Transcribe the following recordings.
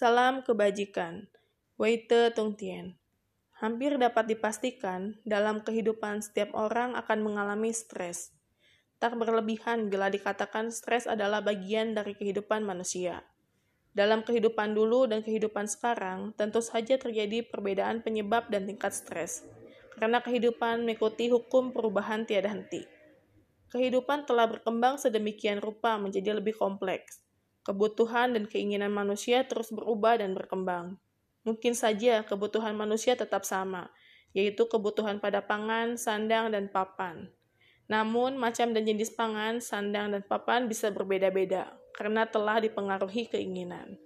Salam kebajikan. Weite Tung Tien. Hampir dapat dipastikan, dalam kehidupan setiap orang akan mengalami stres. Tak berlebihan bila dikatakan stres adalah bagian dari kehidupan manusia. Dalam kehidupan dulu dan kehidupan sekarang, tentu saja terjadi perbedaan penyebab dan tingkat stres. Karena kehidupan mengikuti hukum perubahan tiada henti. Kehidupan telah berkembang sedemikian rupa menjadi lebih kompleks. Kebutuhan dan keinginan manusia terus berubah dan berkembang. Mungkin saja kebutuhan manusia tetap sama, yaitu kebutuhan pada pangan, sandang, dan papan. Namun, macam dan jenis pangan, sandang, dan papan bisa berbeda-beda karena telah dipengaruhi keinginan.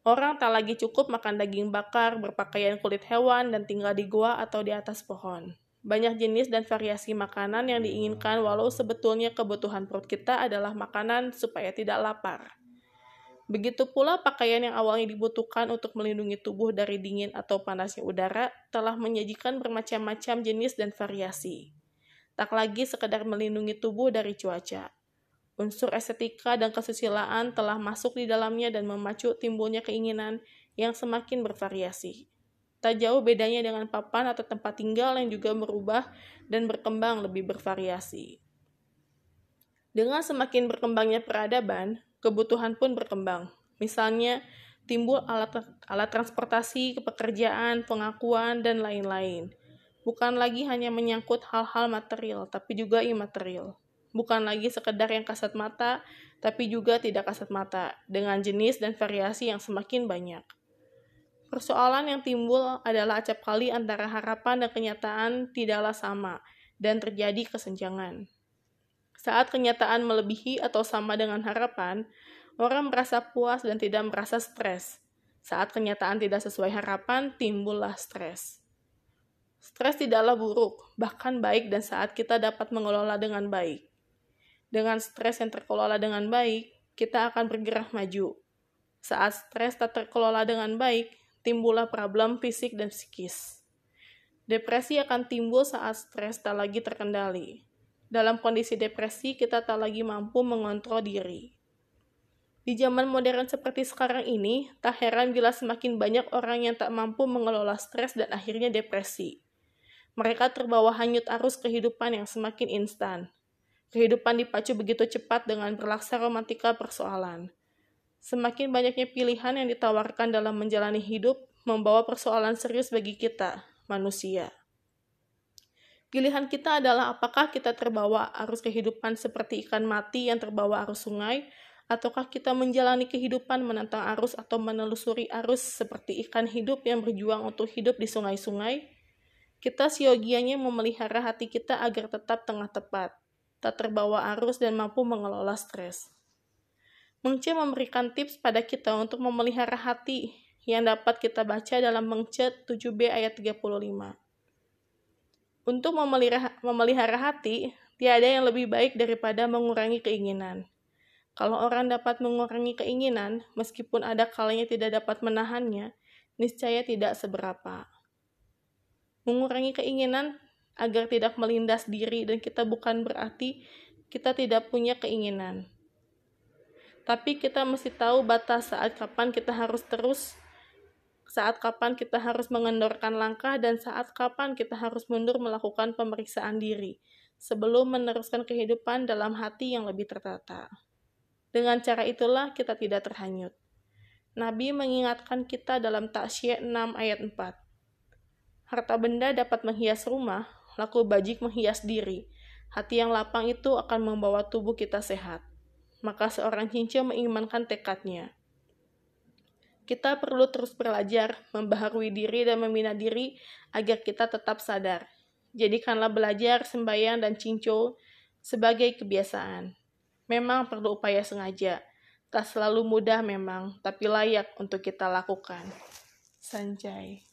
Orang tak lagi cukup makan daging bakar, berpakaian kulit hewan, dan tinggal di gua atau di atas pohon. Banyak jenis dan variasi makanan yang diinginkan walau sebetulnya kebutuhan perut kita adalah makanan supaya tidak lapar. Begitu pula pakaian yang awalnya dibutuhkan untuk melindungi tubuh dari dingin atau panasnya udara telah menyajikan bermacam-macam jenis dan variasi tak lagi sekedar melindungi tubuh dari cuaca. Unsur estetika dan kesusilaan telah masuk di dalamnya dan memacu timbulnya keinginan yang semakin bervariasi. Tak jauh bedanya dengan papan atau tempat tinggal yang juga berubah dan berkembang lebih bervariasi. Dengan semakin berkembangnya peradaban, kebutuhan pun berkembang. Misalnya, timbul alat, alat transportasi, pekerjaan, pengakuan, dan lain-lain bukan lagi hanya menyangkut hal-hal material, tapi juga imaterial. Bukan lagi sekedar yang kasat mata, tapi juga tidak kasat mata, dengan jenis dan variasi yang semakin banyak. Persoalan yang timbul adalah acap kali antara harapan dan kenyataan tidaklah sama, dan terjadi kesenjangan. Saat kenyataan melebihi atau sama dengan harapan, orang merasa puas dan tidak merasa stres. Saat kenyataan tidak sesuai harapan, timbullah stres. Stres tidaklah buruk, bahkan baik dan saat kita dapat mengelola dengan baik. Dengan stres yang terkelola dengan baik, kita akan bergerak maju. Saat stres tak terkelola dengan baik, timbullah problem fisik dan psikis. Depresi akan timbul saat stres tak lagi terkendali. Dalam kondisi depresi, kita tak lagi mampu mengontrol diri. Di zaman modern seperti sekarang ini, tak heran bila semakin banyak orang yang tak mampu mengelola stres dan akhirnya depresi. Mereka terbawa hanyut arus kehidupan yang semakin instan. Kehidupan dipacu begitu cepat dengan berlaksa romantika persoalan. Semakin banyaknya pilihan yang ditawarkan dalam menjalani hidup membawa persoalan serius bagi kita, manusia. Pilihan kita adalah apakah kita terbawa arus kehidupan seperti ikan mati yang terbawa arus sungai, ataukah kita menjalani kehidupan menentang arus atau menelusuri arus seperti ikan hidup yang berjuang untuk hidup di sungai-sungai? Kita siogianya memelihara hati kita agar tetap tengah tepat, tak terbawa arus dan mampu mengelola stres. Mengce memberikan tips pada kita untuk memelihara hati yang dapat kita baca dalam Mengce 7b ayat 35. Untuk memelihara, memelihara hati, tiada yang lebih baik daripada mengurangi keinginan. Kalau orang dapat mengurangi keinginan, meskipun ada kalanya tidak dapat menahannya, niscaya tidak seberapa mengurangi keinginan agar tidak melindas diri dan kita bukan berarti kita tidak punya keinginan. Tapi kita mesti tahu batas saat kapan kita harus terus, saat kapan kita harus mengendorkan langkah, dan saat kapan kita harus mundur melakukan pemeriksaan diri sebelum meneruskan kehidupan dalam hati yang lebih tertata. Dengan cara itulah kita tidak terhanyut. Nabi mengingatkan kita dalam Taksyiah 6 ayat 4. Harta benda dapat menghias rumah, laku bajik menghias diri. Hati yang lapang itu akan membawa tubuh kita sehat. Maka seorang cincin mengimankan tekadnya. Kita perlu terus belajar, membaharui diri dan membina diri agar kita tetap sadar. Jadikanlah belajar, sembahyang, dan cinco sebagai kebiasaan. Memang perlu upaya sengaja. Tak selalu mudah memang, tapi layak untuk kita lakukan. Sanjay